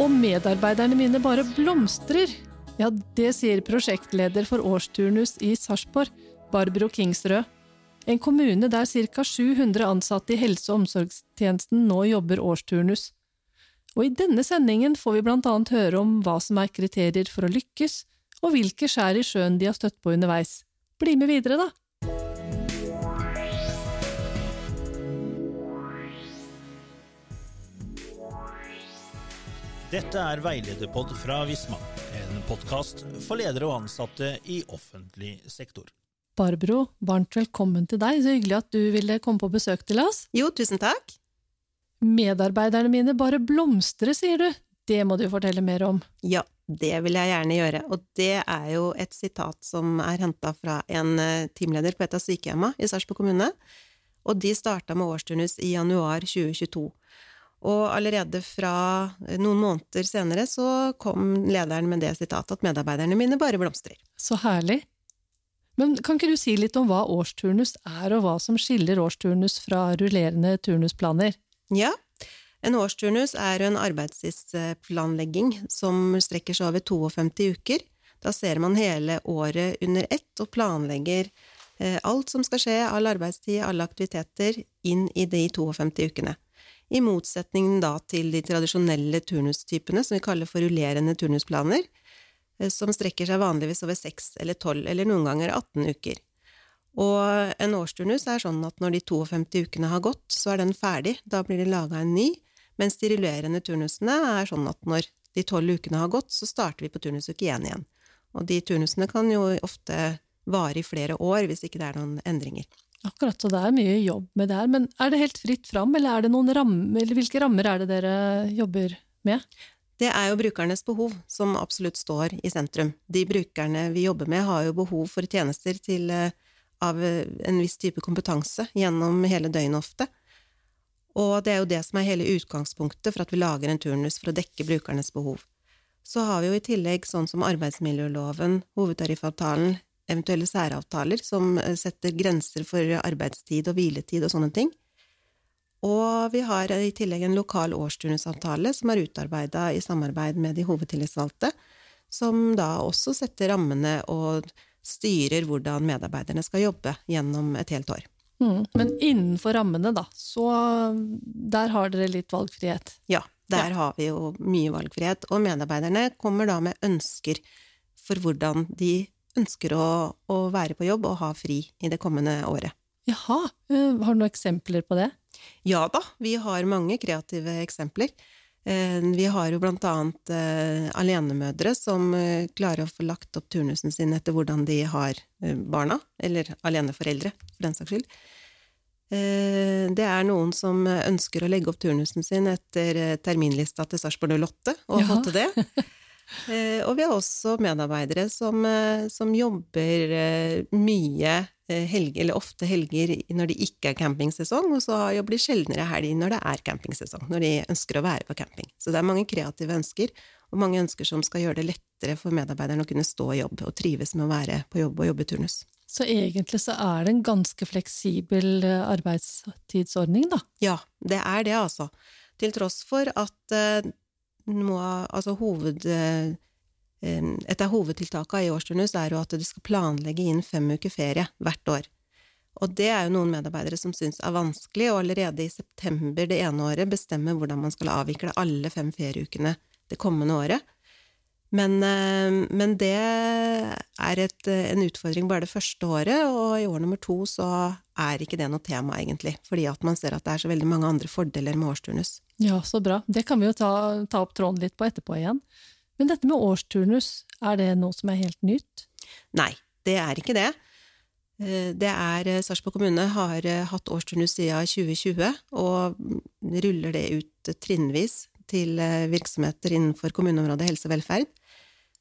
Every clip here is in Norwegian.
Og medarbeiderne mine bare blomstrer. Ja, det sier prosjektleder for årsturnus i Sarpsborg, Barbro Kingsrød. En kommune der ca. 700 ansatte i helse- og omsorgstjenesten nå jobber årsturnus. Og i denne sendingen får vi blant annet høre om hva som er kriterier for å lykkes, og hvilke skjær i sjøen de har støtt på underveis. Bli med videre, da! Dette er Veilederpod fra Visma, en podkast for ledere og ansatte i offentlig sektor. Barbro, varmt velkommen til deg. Så hyggelig at du ville komme på besøk til oss. Jo, tusen takk. Medarbeiderne mine bare blomstrer, sier du. Det må du fortelle mer om. Ja, det vil jeg gjerne gjøre. Og det er jo et sitat som er henta fra en eh, teamleder på et av sykehjemmene i Sarpsborg kommune. Og de starta med årsturnus i januar 2022. Og allerede fra noen måneder senere så kom lederen med det sitatet at medarbeiderne mine bare blomstrer. Så herlig. Men kan ikke du si litt om hva årsturnus er, og hva som skiller årsturnus fra rullerende turnusplaner? Ja, en årsturnus er en arbeidstidsplanlegging som strekker seg over 52 uker. Da ser man hele året under ett og planlegger eh, alt som skal skje, all arbeidstid, alle aktiviteter, inn i de 52 ukene i motsetning da til de tradisjonelle turnustypene som vi kaller for rullerende turnusplaner, eh, som strekker seg vanligvis over seks eller tolv, eller noen ganger 18 uker. Og en årsturnus er sånn at når de 52 ukene har gått, så er den ferdig, da blir det laga en ny, mens de rullerende turnusene er sånn at når de tolv ukene har gått, så starter vi på turnusuke én igjen. Og de turnusene kan jo ofte vare i flere år hvis ikke det er noen endringer. Akkurat, så det er mye jobb med det her. Men er det helt fritt fram, eller, er rammer, eller hvilke rammer er det dere jobber med? Det er jo brukernes behov som absolutt står i sentrum. De brukerne vi jobber med, har jo behov for tjenester til, av en viss type kompetanse gjennom hele døgnet ofte. Og det er jo det som er hele utgangspunktet for at vi lager en turnus, for å dekke brukernes behov. Så har vi jo i tillegg sånn som arbeidsmiljøloven, hovedtariffavtalen, eventuelle særavtaler som eh, setter grenser for arbeidstid og hviletid og sånne ting. Og vi har i tillegg en lokal årsturnusavtale som er utarbeida i samarbeid med de hovedtillitsvalgte, som da også setter rammene og styrer hvordan medarbeiderne skal jobbe gjennom et helt år. Mm. Men innenfor rammene, da, så der har dere litt valgfrihet? Ja, der ja. har vi jo mye valgfrihet. Og medarbeiderne kommer da med ønsker for hvordan de ønsker å, å, være på jobb og ha fri i det kommende året. Jaha, eh, har du noen eksempler på det? Ja da, vi har mange kreative eksempler. Eh, vi har jo blant annet eh, alenemødre som klarer å få lagt opp turnusen sin etter hvordan de har barna, eller aleneforeldre, for den saks skyld. Det er noen som ønsker å legge opp turnusen sin etter terminlista til Sarpsborg 08, og har fått til det. Eh, og vi har også medarbeidere som, eh, som jobber eh, mye helger, eller ofte helger når det ikke er campingsesong, og så jobber de sjeldnere helg når det er campingsesong, når de ønsker å være på camping. Så det er mange kreative ønsker, og mange ønsker som skal gjøre det lettere for medarbeiderne å kunne stå i jobb og trives med å være på jobb og jobbe turnus. Så egentlig så er det en ganske fleksibel arbeidstidsordning, da? Ja, det er det, altså. Til tross for at noe altså hoved, eh, Et av hovedtiltakene i årsturnus er jo at du skal planlegge inn fem uker ferie hvert år. Og det er jo noen medarbeidere som syns er vanskelig, og allerede i september det ene året bestemmer hvordan man skal avvikle alle fem ferieukene det kommende året. Men, eh, men det er et, en utfordring bare det første året, og i år nummer to så er ikke det noe tema, egentlig, fordi at man ser at det er så veldig mange andre fordeler med årsturnus. Ja, så bra. Det kan vi jo ta, ta opp tråden litt på etterpå igjen. Men dette med årsturnus, er det noe som er helt nytt? Nei, det er ikke det. Eh, det er eh, Sarpsborg kommune har hatt årsturnus siden 2020, og ruller det ut trinnvis til virksomheter innenfor kommuneområdet helse og velferd.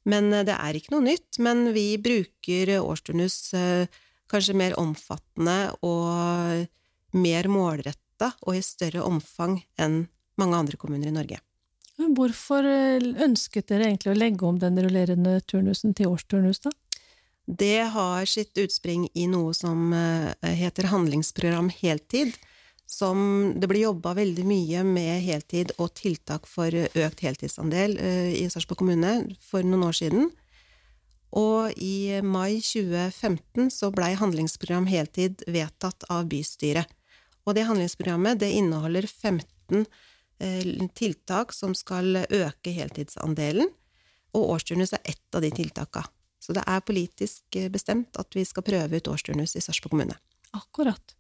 Men eh, det er ikke noe nytt. Men vi bruker årsturnus eh, kanskje mer omfattende og mer målretta og i større omfang enn mange andre kommuner i Norge. Hvorfor eh, ønsket dere egentlig å legge om den rullerende turnusen til årsturnus, da? Det har sitt utspring i noe som heter Handlingsprogram heltid, som det ble jobba veldig mye med heltid og tiltak for økt heltidsandel eh, i Sarpsborg kommune for noen år siden. Og i mai 2015 så blei Handlingsprogram heltid vedtatt av bystyret. Og det handlingsprogrammet det inneholder 15 eh, tiltak som skal øke heltidsandelen, og årsturnus er ett av de tiltaka. Så det er politisk eh, bestemt at vi skal prøve ut årsturnus i Sarpsborg kommune. Akkurat.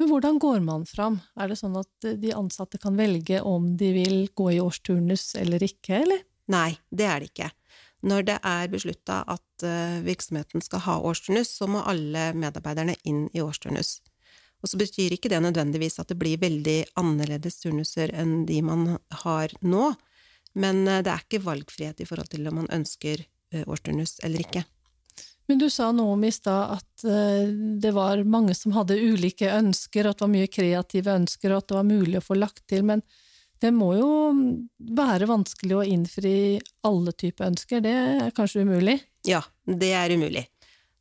Men hvordan går man fram? Er det sånn at eh, de ansatte kan velge om de vil gå i årsturnus eller ikke, eller? Nei, det er det ikke. Når det er beslutta at eh, virksomheten skal ha årsturnus, så må alle medarbeiderne inn i årsturnus. Og så betyr ikke det nødvendigvis at det blir veldig annerledes turnuser enn de man har nå, men det er ikke valgfrihet i forhold til om man ønsker årsturnus eller ikke. Men du sa noe om i stad at eh, det var mange som hadde ulike ønsker, at det var mye kreative ønsker, og at det var mulig å få lagt til. Men det må jo være vanskelig å innfri alle typer ønsker. Det er kanskje umulig? Ja, det er umulig.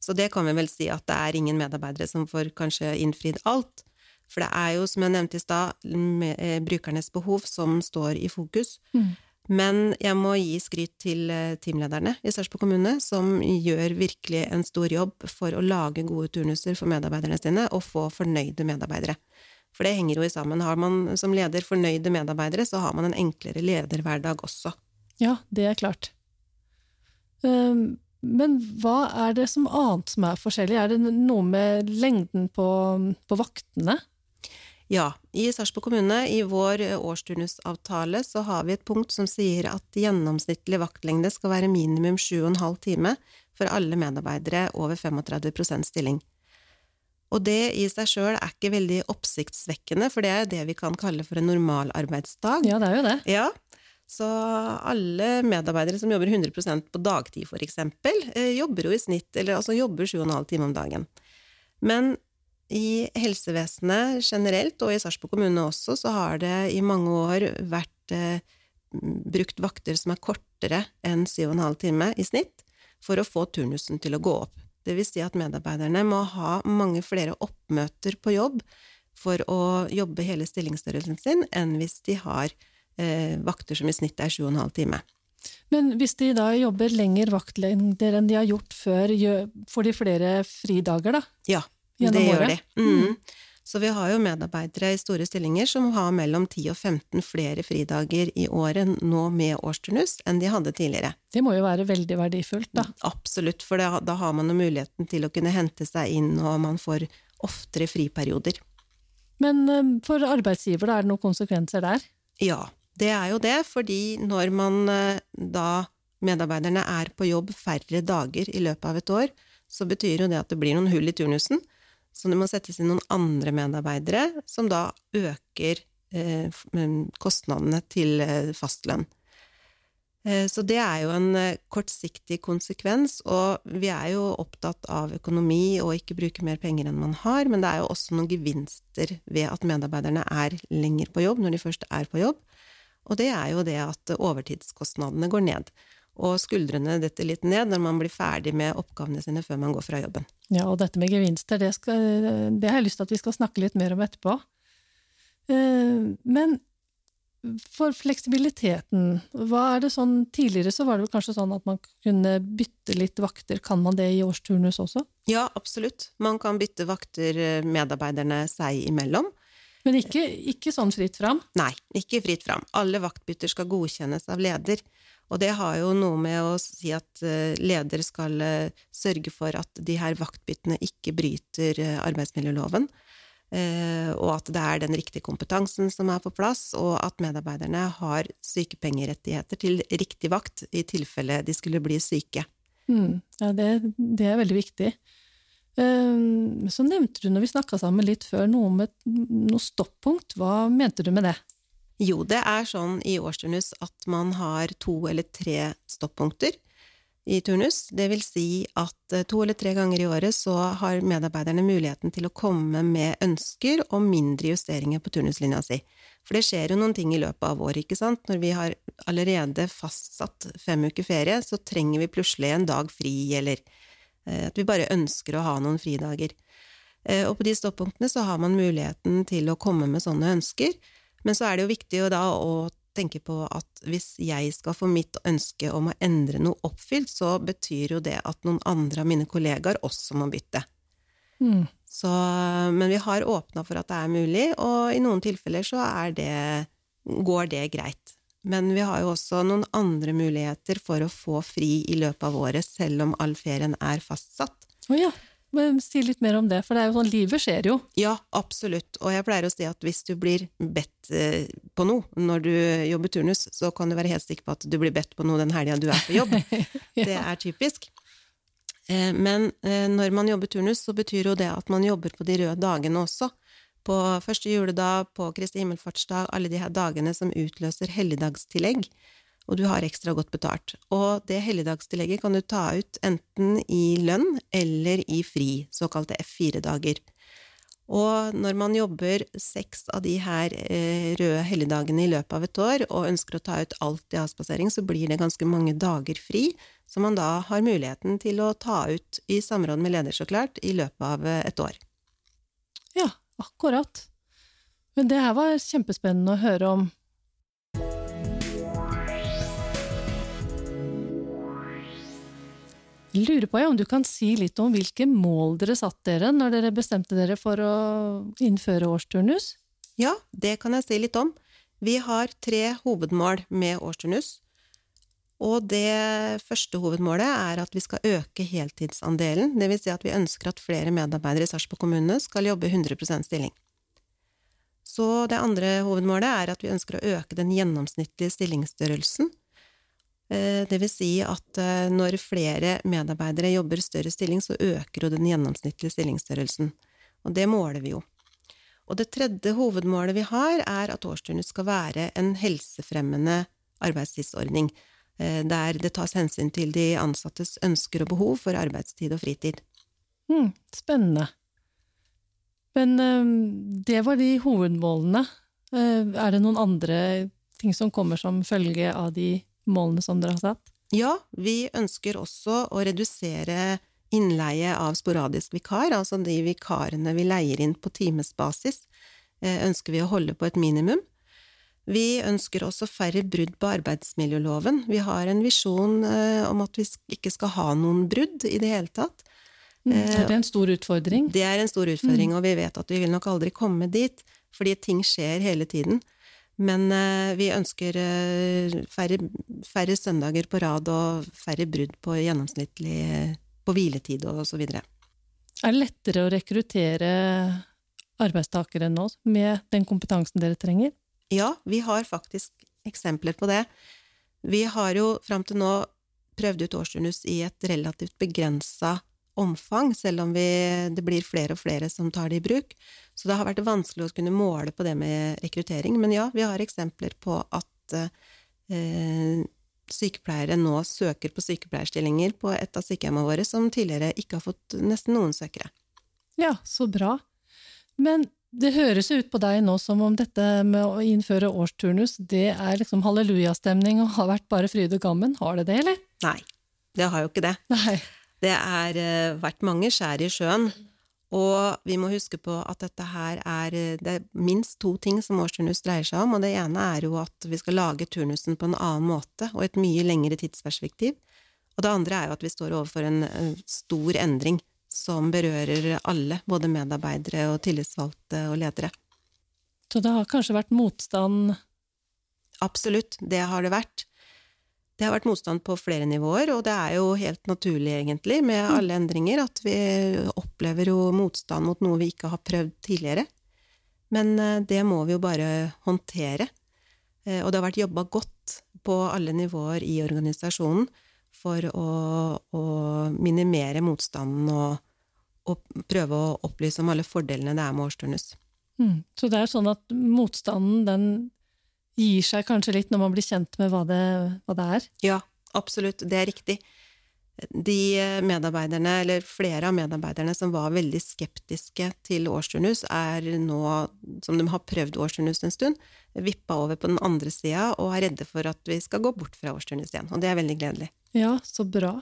Så det kan vi vel si at det er ingen medarbeidere som får kanskje innfridd alt. For det er jo, som jeg nevnte i stad, eh, brukernes behov som står i fokus. Mm. Men jeg må gi skryt til eh, teamlederne i Sarpsborg kommune, som gjør virkelig en stor jobb for å lage gode turnuser for medarbeiderne sine, og få fornøyde medarbeidere. For det henger jo sammen. Har man som leder fornøyde medarbeidere, så har man en enklere lederhverdag også. Ja, det er klart. Ehm, men hva er det som annet som er forskjellig? Er det noe med lengden på, på vaktene? Ja, i Sarpsborg kommune, i vår eh, årsturnusavtale, så har vi et punkt som sier at gjennomsnittlig vaktlengde skal være minimum 7,5 time for alle medarbeidere over 35% stilling. Og det i seg sjøl er ikke veldig oppsiktsvekkende, for det er det vi kan kalle for en normalarbeidsdag. Ja, det er jo det. Ja, så alle medarbeidere som jobber 100% på dagtid, eksempel, eh, jobber jo i snitt, eller altså jobber 7,5 timer om dagen. Men i helsevesenet generelt, og i Sarpsborg kommune også, så har det i mange år vært eh, brukt vakter som er kortere enn 7,5 time i snitt, for å få turnusen til å gå opp. Det vil si at medarbeiderne må ha mange flere oppmøter på jobb for å jobbe hele stillingsstørrelsen sin, enn hvis de har eh, vakter som i snitt er 7,5 time. Men hvis de da jobber lengre vaktlengder enn de har gjort før, får de flere fridager, da? Ja, det gjør de. Mm. mm. Så vi har jo medarbeidere i store stillinger som har mellom 10 og 15 flere fridager i året nå med årsturnus enn de hadde tidligere. Det må jo være veldig verdifullt, da? Absolutt, for det, da har man jo muligheten til å kunne hente seg inn, og man får oftere friperioder. Men eh, for arbeidsgiver, da, er det noen konsekvenser der? Ja, det er jo det, fordi når man eh, da medarbeiderne er på jobb færre dager i løpet av et år, så betyr jo det at det blir noen hull i turnusen. Så det må settes inn noen andre medarbeidere, som da øker eh, kostnadene til eh, fastlønn. Eh, så det er jo en eh, kortsiktig konsekvens, og vi er jo opptatt av økonomi og ikke bruke mer penger enn man har, men det er jo også noen gevinster ved at medarbeiderne er lenger på jobb når de først er på jobb, og det er jo det at overtidskostnadene går ned og skuldrene detter litt ned når man blir ferdig med oppgavene sine før man går fra jobben. Ja, og dette med gevinster, det, skal, det har jeg lyst til at vi skal snakke litt mer om etterpå. Eh, men for fleksibiliteten, hva er det sånn Tidligere så var det kanskje sånn at man kunne bytte litt vakter. Kan man det i årsturnus også? Ja, absolutt. Man kan bytte vakter eh, medarbeiderne seg imellom. Men ikke, ikke sånn fritt fram? Nei, ikke fritt fram. Alle vaktbytter skal godkjennes av leder. Og det har jo noe med å si at eh, leder skal eh, sørge for at de her vaktbyttene ikke bryter eh, arbeidsmiljøloven, og at det er den riktige kompetansen som er på plass, og at medarbeiderne har sykepengerettigheter til riktig vakt i tilfelle de skulle bli syke. Mm, ja, det, det, er veldig viktig. Så nevnte du når vi snakka sammen litt før, noe om et noe stoppunkt. Hva mente du med det? Jo, det er sånn i årsturnus at man har to eller tre stoppunkter i turnus. Det vil si at eh, to eller tre ganger i året så har medarbeiderne muligheten til å komme med ønsker om mindre justeringer på turnuslinja si. For det skjer jo noen ting i løpet av året, ikke sant. Når vi har allerede fastsatt fem uker ferie, så trenger vi plutselig en dag fri, eller Eh, at vi bare ønsker å ha noen fridager. Eh, og på de stoppunktene så har man muligheten til å komme med sånne ønsker, men så er det jo viktig da å tenke på at hvis jeg skal få mitt ønske om å endre noe oppfylt, så betyr jo det at noen andre av mine kollegaer også må bytte. Mm. Så, men vi har åpna for at det er mulig, og i noen tilfeller så det, går det greit. Men vi har jo også noen andre muligheter for å få fri i løpet av året, selv om all ferien er fastsatt. Oh ja. Men si litt mer om det, for det er jo sånn, livet skjer jo. Ja, absolutt. Og jeg pleier å si at hvis du blir bedt eh, på noe når du jobber turnus, så kan du være helt sikker på at du blir bedt på noe den helga du er på jobb. ja. Det er typisk. Eh, men eh, når man jobber turnus, så betyr jo det at man jobber på de røde dagene også. På første juledag, på Kristi himmelfartsdag, alle de her dagene som utløser helligdagstillegg og du har ekstra godt betalt. Og det helligdagstillegget kan du ta ut enten i lønn eller i fri, såkalte F4-dager. Og når man jobber seks av de her eh, røde helligdagene i løpet av et år, og ønsker å ta ut alt i avspasering, så blir det ganske mange dager fri, som man da har muligheten til å ta ut i samråd med leder, så klart, i løpet av eh, et år. Ja, akkurat. Men det her var kjempespennende å høre om. Lurer på om du kan si litt om hvilke mål dere satte dere når dere bestemte dere for å innføre årsturnus? Ja, det kan jeg si litt om. Vi har tre hovedmål med årsturnus. Og det første hovedmålet er at vi skal øke heltidsandelen, dvs. Si at vi ønsker at flere medarbeidere i Sarpsborg kommune skal jobbe 100% stilling. Så det andre hovedmålet er at vi ønsker å øke den gjennomsnittlige stillingsstørrelsen det vil si at eh, når flere medarbeidere jobber større stilling, så øker jo den gjennomsnittlige stillingsstørrelsen. Og det måler vi jo. Og det tredje hovedmålet vi har, er at årsturnus skal være en helsefremmende arbeidstidsordning, eh, der det tas hensyn til de ansattes ønsker og behov for arbeidstid og fritid. Mm, spennende. Men det var de hovedmålene. Er det noen andre ting som kommer som følge av de målene som dere har satt? Ja, vi ønsker også å redusere innleie av sporadisk vikar, altså de vikarene vi leier inn på timesbasis, eh, ønsker vi å holde på et minimum. Vi ønsker også færre brudd på arbeidsmiljøloven. Vi har en visjon eh, om at vi ikke skal ha noen brudd i det hele tatt. Mm, er en stor utfordring? Det er en stor utfordring, mm. og vi vet at vi vil nok aldri komme dit, fordi ting skjer hele tiden. Men eh, vi ønsker eh, færre, færre, søndager på rad og færre brudd på gjennomsnittlig på hviletid og så videre. Er det lettere å rekruttere arbeidstakere nå med den kompetansen dere trenger? Ja, vi har faktisk eksempler på det. Vi har jo fram til nå prøvd ut årsturnus i et relativt begrensa omfang, selv om vi, det blir flere og flere som tar det i bruk. Så det har vært vanskelig å kunne måle på det med rekruttering. Men ja, vi har eksempler på at eh, sykepleiere nå søker på sykepleierstillinger på et av sykehjemmene våre som tidligere ikke har fått nesten noen søkere. Ja, så bra. Men det høres ut på deg nå som om dette med å innføre årsturnus, det er liksom hallelujastemning og har vært bare fryd og gammen. Har det det, eller? Nei, det har jo ikke det. Nei. Det har eh, vært mange skjær i sjøen, og vi må huske på at dette her er eh, Det er minst to ting som årsturnus dreier seg om, og det ene er jo at vi skal lage turnusen på en annen måte og et mye lengre tidsperspektiv. Og det andre er jo at vi står overfor en stor endring som berører alle, både medarbeidere og tillitsvalgte og ledere. Så det har kanskje vært motstand? Absolutt, det har det vært. Det har vært motstand på flere nivåer, og det er jo helt naturlig, egentlig, med mm. alle endringer, at vi opplever jo motstand mot noe vi ikke har prøvd tidligere. Men eh, det må vi jo bare håndtere. Eh, og det har vært jobba godt på alle nivåer i organisasjonen for å, å minimere motstanden og, og, prøve å opplyse om alle fordelene det er med årsturnus. Mm. Så det er sånn at motstanden, den gir seg kanskje litt når man blir kjent med hva det, hva det er? Ja, absolutt. Det er riktig. De medarbeiderne, eller flere av medarbeiderne som var veldig skeptiske til årsturnus, er nå, som de har prøvd årsturnus en stund, vippa over på den andre sida og er redde for at vi skal gå bort fra årsturnus igjen. Og det er veldig gledelig. Ja, så bra.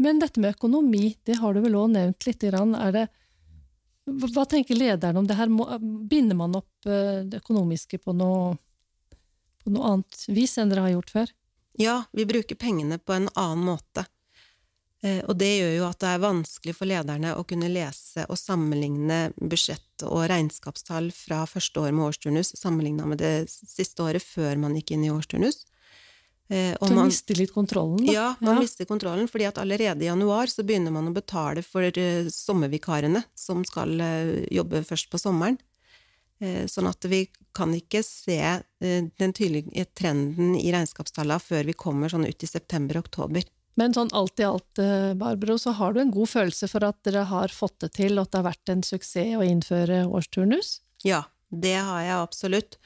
Men dette med økonomi, det har du vel òg nevnt litt. Er det, hva tenker lederen om det her? Binder man opp eh, det økonomiske på noe, på noe annet vis enn dere har gjort før? Ja, vi bruker pengene på en annen måte. Eh, og det gjør jo at det er vanskelig for lederne å kunne lese og sammenligne budsjett og regnskapstall fra første år med årsturnus sammenligna med det siste året før man gikk inn i årsturnus. Og så man mister litt kontrollen, da? Ja, man ja. mister kontrollen, fordi at allerede i januar så begynner man å betale for uh, sommervikarene som skal jobbe først på sommeren. Uh, sånn at vi kan ikke se den tydelige trenden i regnskapstallene før vi kommer sånn ut i september-oktober. Men sånn alt i alt, Barbro, så har du en god følelse for at dere har fått det til, og at det har vært en suksess å innføre årsturnus? Ja, det har jeg absolutt.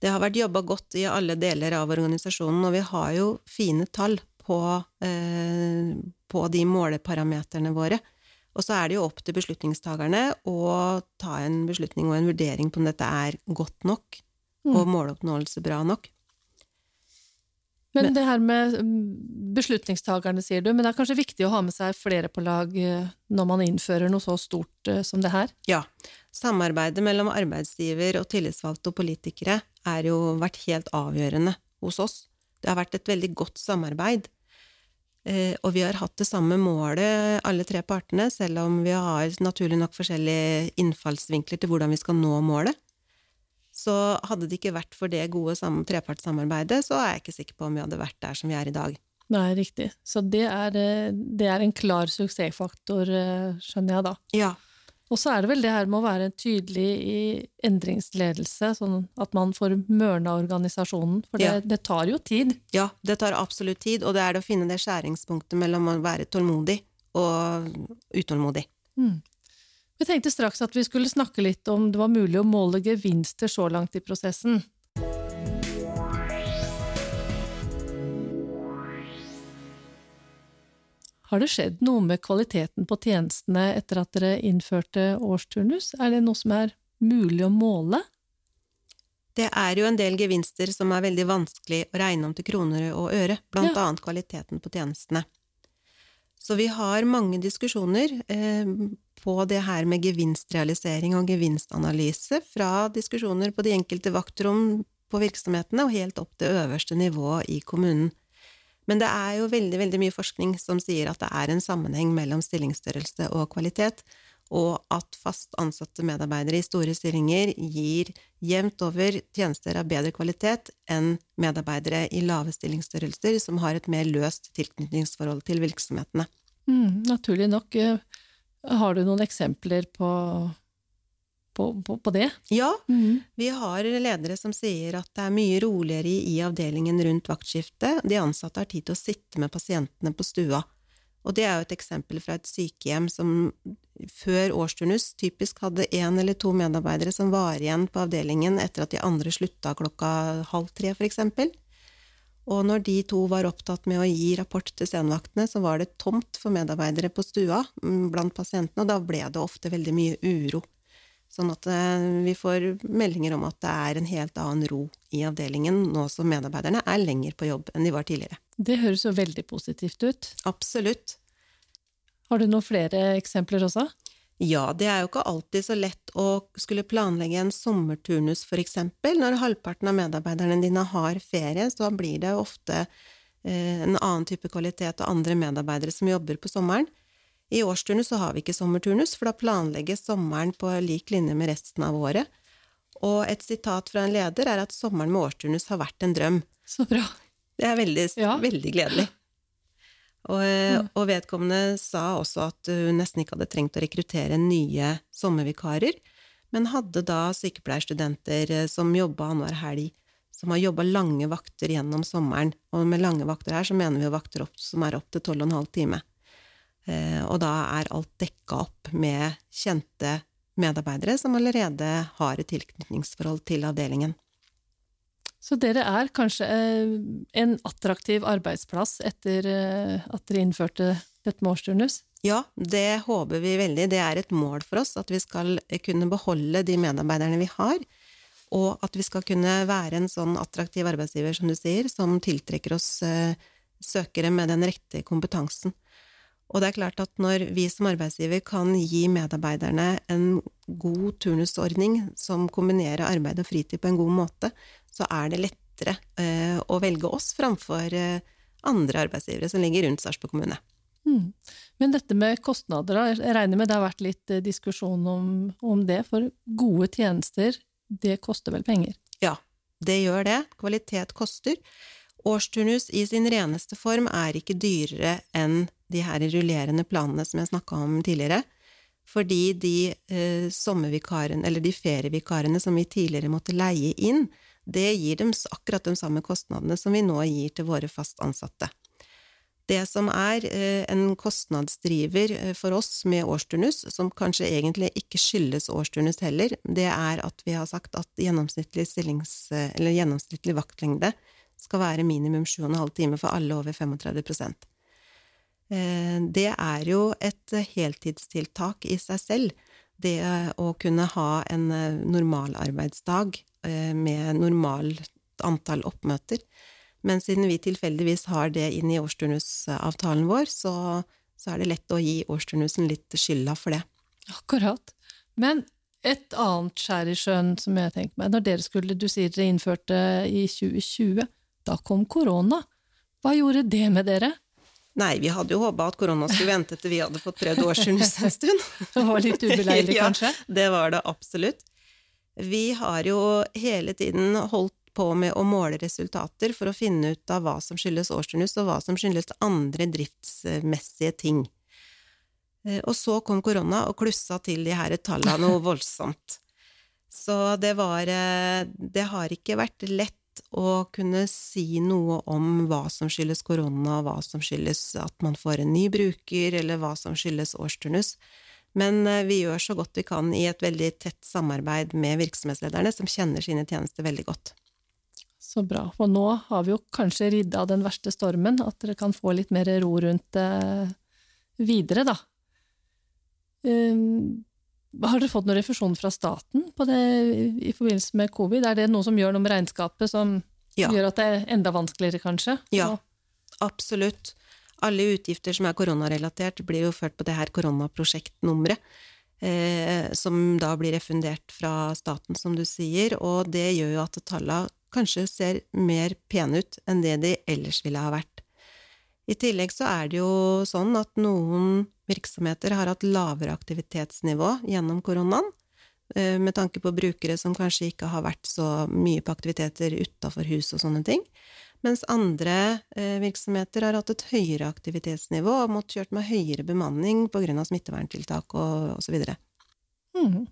Det har vært jobba godt i alle deler av organisasjonen, og vi har jo fine tall på, eh, på de måleparameterne våre. Og så er det jo opp til beslutningstakerne å ta en beslutning og en vurdering på om dette er godt nok, mm. og måloppnåelse bra nok. Men det her med mm, beslutningstakerne, sier du, men det er kanskje viktig å ha med seg flere på lag eh, når man innfører noe så stort eh, som det her? Ja. Samarbeidet mellom arbeidsgiver og tillitsvalgte og politikere er jo vært helt avgjørende hos oss. Det har vært et veldig godt samarbeid. Eh, og vi har hatt det samme målet, alle tre partene, selv om vi har naturlig nok forskjellige innfallsvinkler til hvordan vi skal nå målet. Så hadde det ikke vært for det gode trepartssamarbeidet, så er jeg ikke sikker på om vi hadde vært der som vi er i dag. Nei, riktig. Så det er, eh, det er en klar suksessfaktor, eh, skjønner jeg da. Ja. Og så er det vel det her med å være tydelig i endringsledelse, sånn at man får mørna organisasjonen. For det, ja. det, tar jo tid. Ja, det tar absolutt tid, og det er det å finne det skjæringspunktet mellom å være tålmodig og utålmodig. Mm. Vi tenkte straks at vi skulle snakke litt om det var mulig å måle gevinster så langt i prosessen. Har det skjedd noe med kvaliteten på tjenestene etter at dere innførte årsturnus? Er det noe som er mulig å måle? Det er jo en del gevinster som er veldig vanskelig å regne om til kroner og øre, blant ja. annet kvaliteten på tjenestene. Så vi har mange diskusjoner eh, på det her med gevinstrealisering og gevinstanalyse, fra diskusjoner på de enkelte vaktrom på virksomhetene og helt opp til øverste nivå i kommunen. Men det er jo veldig, veldig mye forskning som sier at det er en sammenheng mellom stillingsstørrelse og kvalitet, og at fast ansatte medarbeidere i store stillinger gir jevnt over tjenester av bedre kvalitet enn medarbeidere i lave stillingsstørrelser som har et mer løst tilknytningsforhold til virksomhetene. Mm, naturlig nok. Eh, har du noen eksempler på, på, på, på det? Ja, mm. vi har ledere som sier at det er mye roligere i, i avdelingen rundt vaktskiftet. De ansatte har tid til å sitte med pasientene på stua. Og det er jo et eksempel fra et sykehjem som før årsturnus typisk hadde én eller to medarbeidere som var igjen på avdelingen etter at de andre slutta klokka halv tre, for eksempel. Og når de to var opptatt med å gi rapport til senvaktene, så var det tomt for medarbeidere på stua mm, blant pasientene, og da ble det ofte veldig mye uro. Sånn at eh, vi får meldinger om at det er en helt annen ro i avdelingen nå som medarbeiderne er lenger på jobb enn de var tidligere. Det høres jo veldig positivt ut. Absolutt. Har du noen flere eksempler også? Ja, det er jo ikke alltid så lett å skulle planlegge en sommerturnus, for eksempel. Når halvparten av medarbeiderne dine har ferie, så blir det ofte eh, en annen type kvalitet og andre medarbeidere som jobber på sommeren. I årsturnus så har vi ikke sommerturnus, for da planlegges sommeren på lik linje med resten av året. Og et sitat fra en leder er at sommeren med årsturnus har vært en drøm. Så bra. Det er veldig, ja. veldig gledelig. Og, mm. og, vedkommende sa også at hun nesten ikke hadde trengt å rekruttere nye sommervikarer, men hadde da sykepleierstudenter eh, som jobba annenhver helg, som har jobba lange vakter gjennom sommeren. Og med lange vakter her så mener vi jo vakter opp, som er opp til tolv og en halv time. Eh, og da er alt dekka opp med kjente medarbeidere som allerede har et tilknytningsforhold til avdelingen. Så dere er kanskje eh, en attraktiv arbeidsplass etter eh, at dere innførte dette med årsturnus? Ja, det håper vi veldig. Det er et mål for oss at vi skal kunne beholde de medarbeiderne vi har, og at vi skal kunne være en sånn attraktiv arbeidsgiver, som du sier, som tiltrekker oss søkere med den rette kompetansen. Og det er klart at når vi som arbeidsgiver kan gi medarbeiderne en god turnusordning som kombinerer arbeid og fritid på en god måte, så er det lettere eh, å velge oss framfor eh, andre arbeidsgivere som ligger rundt Sarpsborg kommune. Mm. Men dette med kostnader, jeg regner med det har vært litt eh, diskusjon om, om, det, for gode tjenester, det koster vel penger? Ja, det gjør det. Kvalitet koster. Årsturnus i sin reneste form er ikke dyrere enn de her rullerende planene som jeg snakka om tidligere. Fordi de eh, sommervikarene, eller de ferievikarene som vi tidligere måtte leie inn, det gir dem akkurat de samme kostnadene som vi nå gir til våre fast ansatte. Det som er eh, en kostnadsdriver eh, for oss med årsturnus, som kanskje egentlig ikke skyldes årsturnus heller, det er at vi har sagt at gjennomsnittlig, stillings, gjennomsnittlig vaktlengde skal være minimum 7,5 timer for alle over 35 Eh, det er jo et heltidstiltak i seg selv, det å kunne ha en normal normalarbeidsdag eh, med normalt antall oppmøter. Men siden vi tilfeldigvis har det inn i årsturnusavtalen vår, så, så er det lett å gi årsturnusen litt skylda for det. Akkurat. Men et annet skjær i sjøen som jeg tenker meg, når dere skulle, du sier dere innførte i 2020, da kom korona. Hva gjorde det med dere? Nei, vi hadde jo håpa at korona skulle vente til vi hadde fått prøvd årsturnus en stund. Det var litt ubeleilig, kanskje? ja, det var det absolutt. Vi har jo hele tiden holdt på med å måle resultater for å finne ut av hva som skyldes årsturnus, og hva som skyldes andre driftsmessige ting. Eh, og så kom korona og klussa til de her tallene noe voldsomt. Så det var eh, Det har ikke vært lett å kunne si noe om hva som skyldes korona, hva som skyldes at man får en ny bruker, eller hva som skyldes årsturnus. Men eh, vi gjør så godt vi kan i et veldig tett samarbeid med virksomhetslederne, som kjenner sine tjenester veldig godt. Så bra. Og nå har vi jo kanskje ridd av den verste stormen, at dere kan få litt mer ro rundt det videre, da. Har dere fått noen refusjon fra staten på det i forbindelse med covid? Er det noe som gjør noe med regnskapet som ja. gjør at det er enda vanskeligere, kanskje? Ja, absolutt. Alle utgifter som er koronarelatert, blir jo ført på det her koronaprosjektnummeret. Eh, som da blir refundert fra staten, som du sier, og det gjør jo at tallene kanskje ser mer pene ut enn det de ellers ville ha vært. I tillegg så er det jo sånn at noen virksomheter har hatt lavere aktivitetsnivå gjennom koronaen, eh, med tanke på brukere som kanskje ikke har vært så mye på aktiviteter utafor hus og sånne ting, mens andre eh, virksomheter har hatt et høyere aktivitetsnivå og måttet kjørt med høyere bemanning av smitteverntiltak og osv. Mm.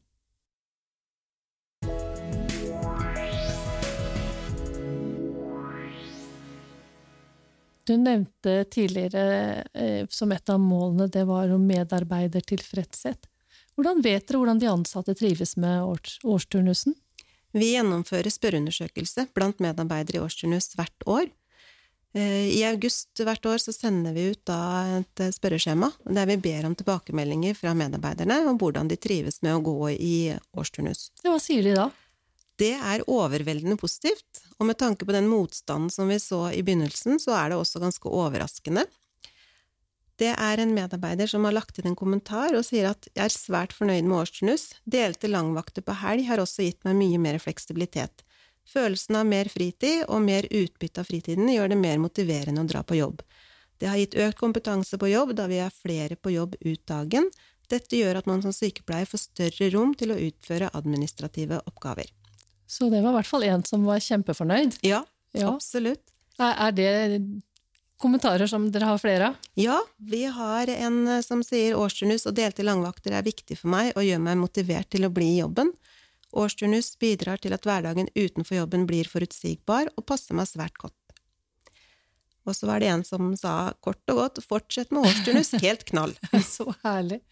Du nevnte tidligere eh, som et av målene det var om medarbeidertilfredshet. Hvordan vet dere hvordan de ansatte trives med årsturnusen? Vi gjennomfører spørreundersøkelse blant medarbeidere i årsturnus hvert år. Eh, I august hvert år så sender vi ut et spørreskjema der vi ber om tilbakemeldinger fra medarbeiderne om hvordan de trives med å gå i årsturnus. Hva sier de da? Det er overveldende positivt, og med tanke på den motstanden som vi så i begynnelsen, så er det også ganske overraskende. Det er en medarbeider som har lagt inn en kommentar og sier at jeg er svært fornøyd med årsturnus, delte langvakter på helg har også gitt meg mye mer fleksibilitet. Følelsen av mer fritid og mer utbytte av fritiden gjør det mer motiverende å dra på jobb. Det har gitt økt kompetanse på jobb da vi er flere på jobb ut dagen. Dette gjør at man som sykepleier får større rom til å utføre administrative oppgaver. Så det var i hvert fall en som var kjempefornøyd. Ja, ja. absolutt. Er, det kommentarer som dere har flere av? Ja, vi har en eh, som sier årsturnus og delte langvakter er viktig for meg og gjør meg motivert til å bli i jobben. Årsturnus bidrar til at hverdagen utenfor jobben blir forutsigbar og passer meg svært godt. Og så var det en som sa kort og godt fortsett med årsturnus, helt knall. så herlig.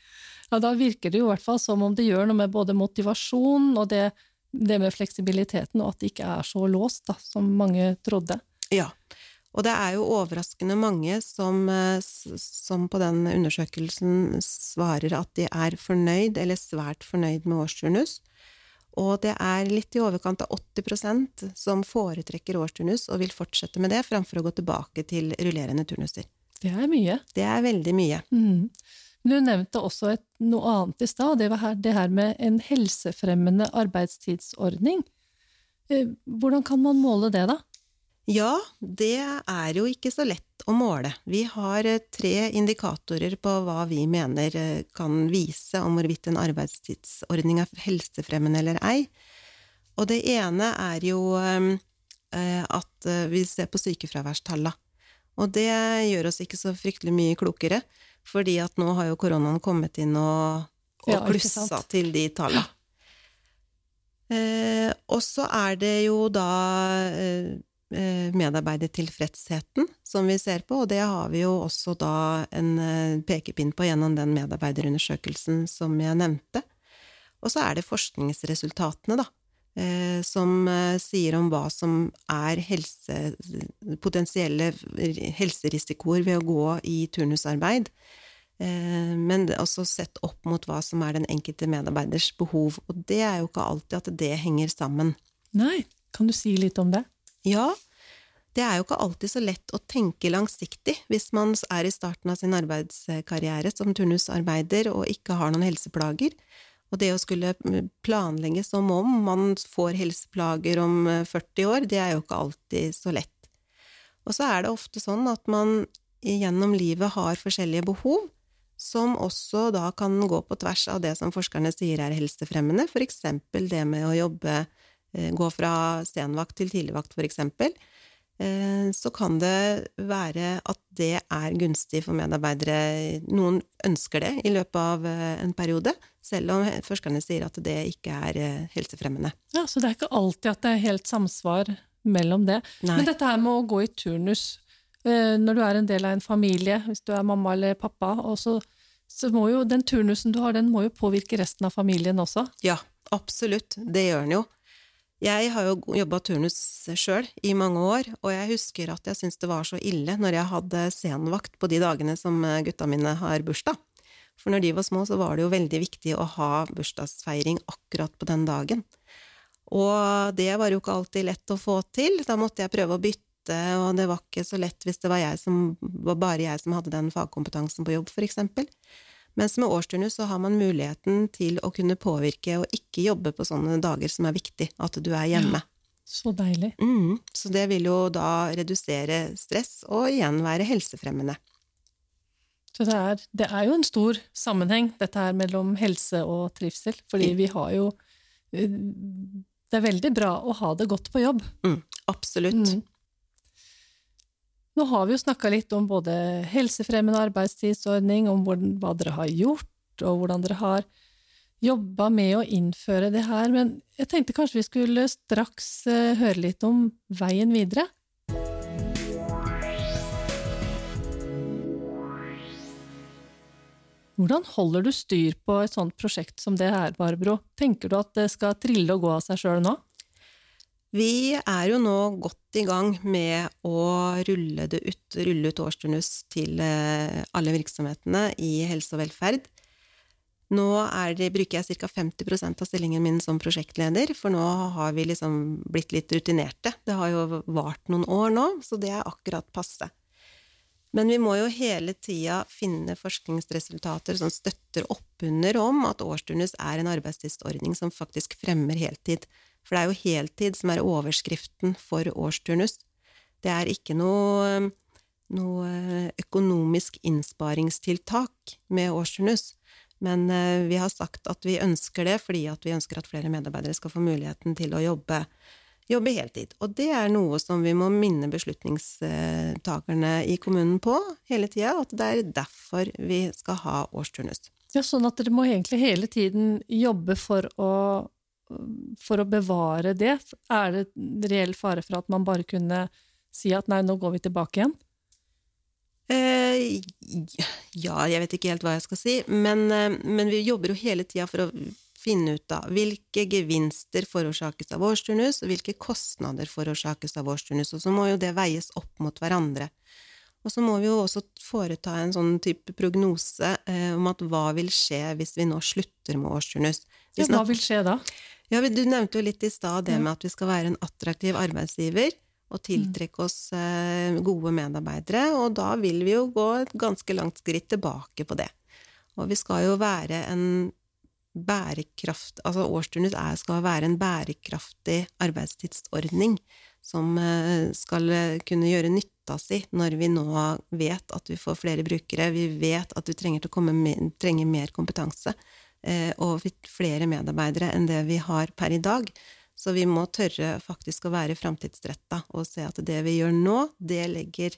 Ja, da virker det jo i hvert fall som om det gjør noe med både motivasjon og det det med fleksibiliteten, og at det ikke er så låst da, som mange trodde. Ja, og det er jo overraskende mange som, eh, som, på den undersøkelsen svarer at de er fornøyd, eller svært fornøyd med årsturnus. Og det er litt i overkant av 80% som foretrekker årsturnus og vil fortsette med det, framfor å gå tilbake til rullerende turnuser. Det er mye. Det er veldig mye. Mm. Du nevnte også et, noe annet i stad, det var det her med en helsefremmende arbeidstidsordning. Eh, Hvordan kan man måle det, da? Ja, det er jo ikke så lett å måle. Vi har eh, tre indikatorer på hva vi mener eh, kan vise om hvorvidt en arbeidstidsordning er helsefremmende eller ei. Og det ene er jo at vi ser på sykefraværstallene. Og det gjør oss ikke så fryktelig mye klokere, fordi at nå har jo koronaen kommet inn og, og Ja, klussa til de tallene. Eh, og så er det jo da eh, eh, medarbeidertilfredsheten som vi ser på, og det har vi jo også da en eh, pekepinn på gjennom den medarbeiderundersøkelsen som jeg nevnte. Og så er det forskningsresultatene, da, som eh, sier om hva som er helse, potensielle helserisikoer ved å gå i turnusarbeid. Eh, Men også sett opp mot hva som er den enkelte medarbeiders behov. Og det er jo ikke alltid at det henger sammen. Nei, kan du si litt om det? Ja, det er jo ikke alltid så lett å tenke langsiktig hvis man er i starten av sin arbeidskarriere som turnusarbeider og ikke har noen helseplager. Og det å skulle planlegge som om man får helseplager om 40 år, det er jo ikke alltid så lett. Og så er det ofte sånn at man gjennom livet har forskjellige behov, som også da kan gå på tvers av det som forskerne sier er helsefremmende, eksempel det med å jobbe, eh, gå fra senvakt til tidligvakt, for eksempel. Eh, Så kan det være at det er gunstig for medarbeidere. Noen ønsker det i løpet av eh, en periode, selv om forskerne sier at det ikke er eh, helsefremmende. Ja, Så det er ikke alltid at det er helt samsvar mellom det. Nei. Men dette her med å gå i turnus når du er en del av en familie, hvis du er mamma eller pappa, og så, så må jo den turnusen du har, den må jo påvirke resten av familien også. Ja, absolutt. Det gjør den jo. Jeg har jo jobba turnus sjøl i mange år, og jeg husker at jeg syntes det var så ille når jeg hadde senvakt på de dagene som eh, gutta mine har bursdag. For når de var små, så var det jo veldig viktig å ha bursdagsfeiring akkurat på den dagen. Og det var jo ikke alltid lett å få til. Da måtte jeg prøve å bytte, og det var ikke så lett hvis det var, jeg som, var bare jeg som hadde den fagkompetansen på jobb, for eksempel. Mens med årsturnus så har man muligheten til å kunne påvirke og ikke jobbe på sånne dager som er viktig, at du er hjemme. Så deilig. Mm, så det vil jo da redusere stress, og igjen være helsefremmende. Så det er, det er jo en stor sammenheng, dette her mellom helse og trivsel. Fordi vi har jo eh, Det er veldig bra å ha det godt på jobb. Mm, absolutt. Mm. Nå har vi jo snakka litt om både helsefremmende arbeidstidsordning, om hvordan, hva dere har gjort, og hvordan dere har jobba med å innføre det her, men jeg tenkte kanskje vi skulle straks eh, høre litt om veien videre. Hvordan holder du styr på et sånt prosjekt som det her, Barbro? Tenker du at det skal trille og gå av seg sjøl nå? Vi er jo nå godt i gang med å rulle, ut, rulle ut årsturnus til eh, alle virksomhetene i helse og velferd. Nå det, bruker jeg ca. 50% av stillingen min som prosjektleder, for nå har vi liksom blitt litt rutinerte. Det har jo vart noen år nå, så det er akkurat passe. Men vi må jo hele tida finne forskningsresultater som støtter opp under om at årsturnus er en arbeidstidsordning som faktisk fremmer heltid. For det er jo heltid som er overskriften for årsturnus. Det er ikke noe, noe økonomisk innsparingstiltak med årsturnus. Men eh, vi har sagt at vi ønsker det fordi vi ønsker at flere medarbeidere skal få muligheten til å jobbe, jobbe heltid. Og det er noe som vi må minne beslutningstakerne i kommunen på hele tida, at det er derfor vi skal ha årsturnus. Ja, sånn at dere må egentlig hele tiden jobbe for å, for å bevare det. Er det reell fare for at man bare kunne si at nei, nå går vi tilbake igjen? Eh, ja, jeg vet ikke helt hva jeg skal si, men, eh, men vi jobber jo hele tida for å finne ut av hvilke gevinster forårsakes av årsturnus, og hvilke kostnader forårsakes av årsturnus, og så må jo det veies opp mot hverandre. Og så må vi jo også foreta en sånn type prognose eh, om at hva vil skje hvis vi nå slutter med årsturnus. Ja, hva vil skje da? Ja, Du nevnte jo litt i stad det med at vi skal være en attraktiv arbeidsgiver. og tiltrekke oss eh, gode medarbeidere, og da vil vi jo gå et ganske langt skritt tilbake på det. Og vi skal jo være en bærekraft Altså årsturnus er, skal være en bærekraftig arbeidstidsordning som eh, skal kunne gjøre nytta si når vi nå vet at vi får flere brukere, vi vet at vi trenger, med, trenger mer kompetanse eh, og flere medarbeidere enn det vi har per i dag. Så vi må tørre faktisk å være framtidsretta og se at det vi gjør nå, det legger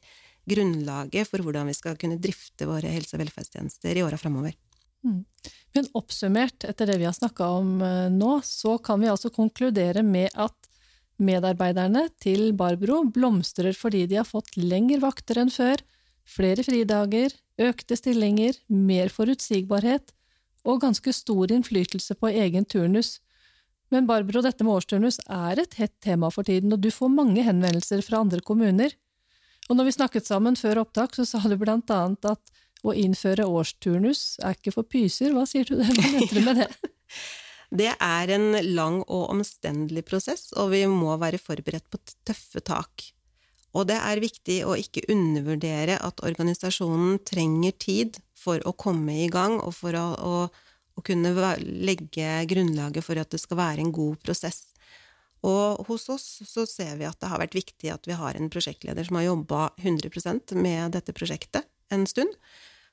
grunnlaget for hvordan vi skal kunne drifte våre helse- og velferdstjenester i åra framover. Mm. Men oppsummert etter det vi har snakka om eh, nå, så kan vi altså konkludere med at medarbeiderne til Barbro blomstrer fordi de har fått lengre vakter enn før, flere fridager, økte stillinger, mer forutsigbarhet og ganske stor innflytelse på egen turnus, men Barbro, dette med årsturnus er et hett tema for tiden, og du får mange henvendelser fra andre kommuner. Og når vi snakket sammen før opptak, så sa du blant annet at å innføre årsturnus er ikke for pyser. Hva sier du det? Med det? Det er en lang og omstendelig prosess, og vi må være forberedt på tøffe tak. Og det er viktig å ikke undervurdere at organisasjonen trenger tid for å komme i gang, og for å, å å kunne legge grunnlaget for at det skal være en god prosess. Og hos oss så ser vi at det har vært viktig at vi har en prosjektleder som har jobba 100% med dette prosjektet en stund.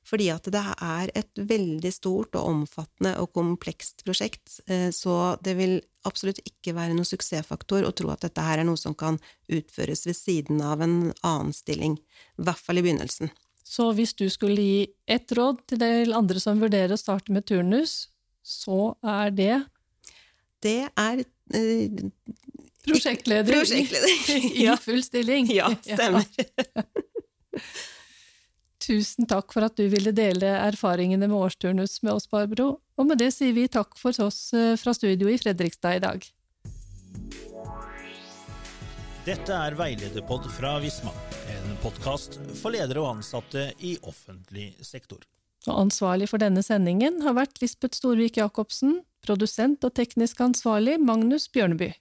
Fordi at det er et veldig stort og omfattende og komplekst prosjekt, eh, så det vil absolutt ikke være noen suksessfaktor å tro at dette her er noe som kan utføres ved siden av en annen stilling. I hvert fall i begynnelsen. Så hvis du skulle gi ett råd til de andre som vurderer å starte med turnus, så er det Det er uh, Prosjektleder, prosjektleder. i full stilling. Ja, stemmer. Ja. Tusen takk for at du ville dele erfaringene med årsturnus med oss, Barbro. Og med det sier vi takk for oss eh, fra studio i Fredrikstad i dag. Dette er Veilederpod fra Visma, podkast for ledere og ansatte i offentlig sektor. Og ansvarlig for denne sendingen har vært Lisbeth Storvik Jacobsen, produsent og teknisk ansvarlig Magnus Bjørneby.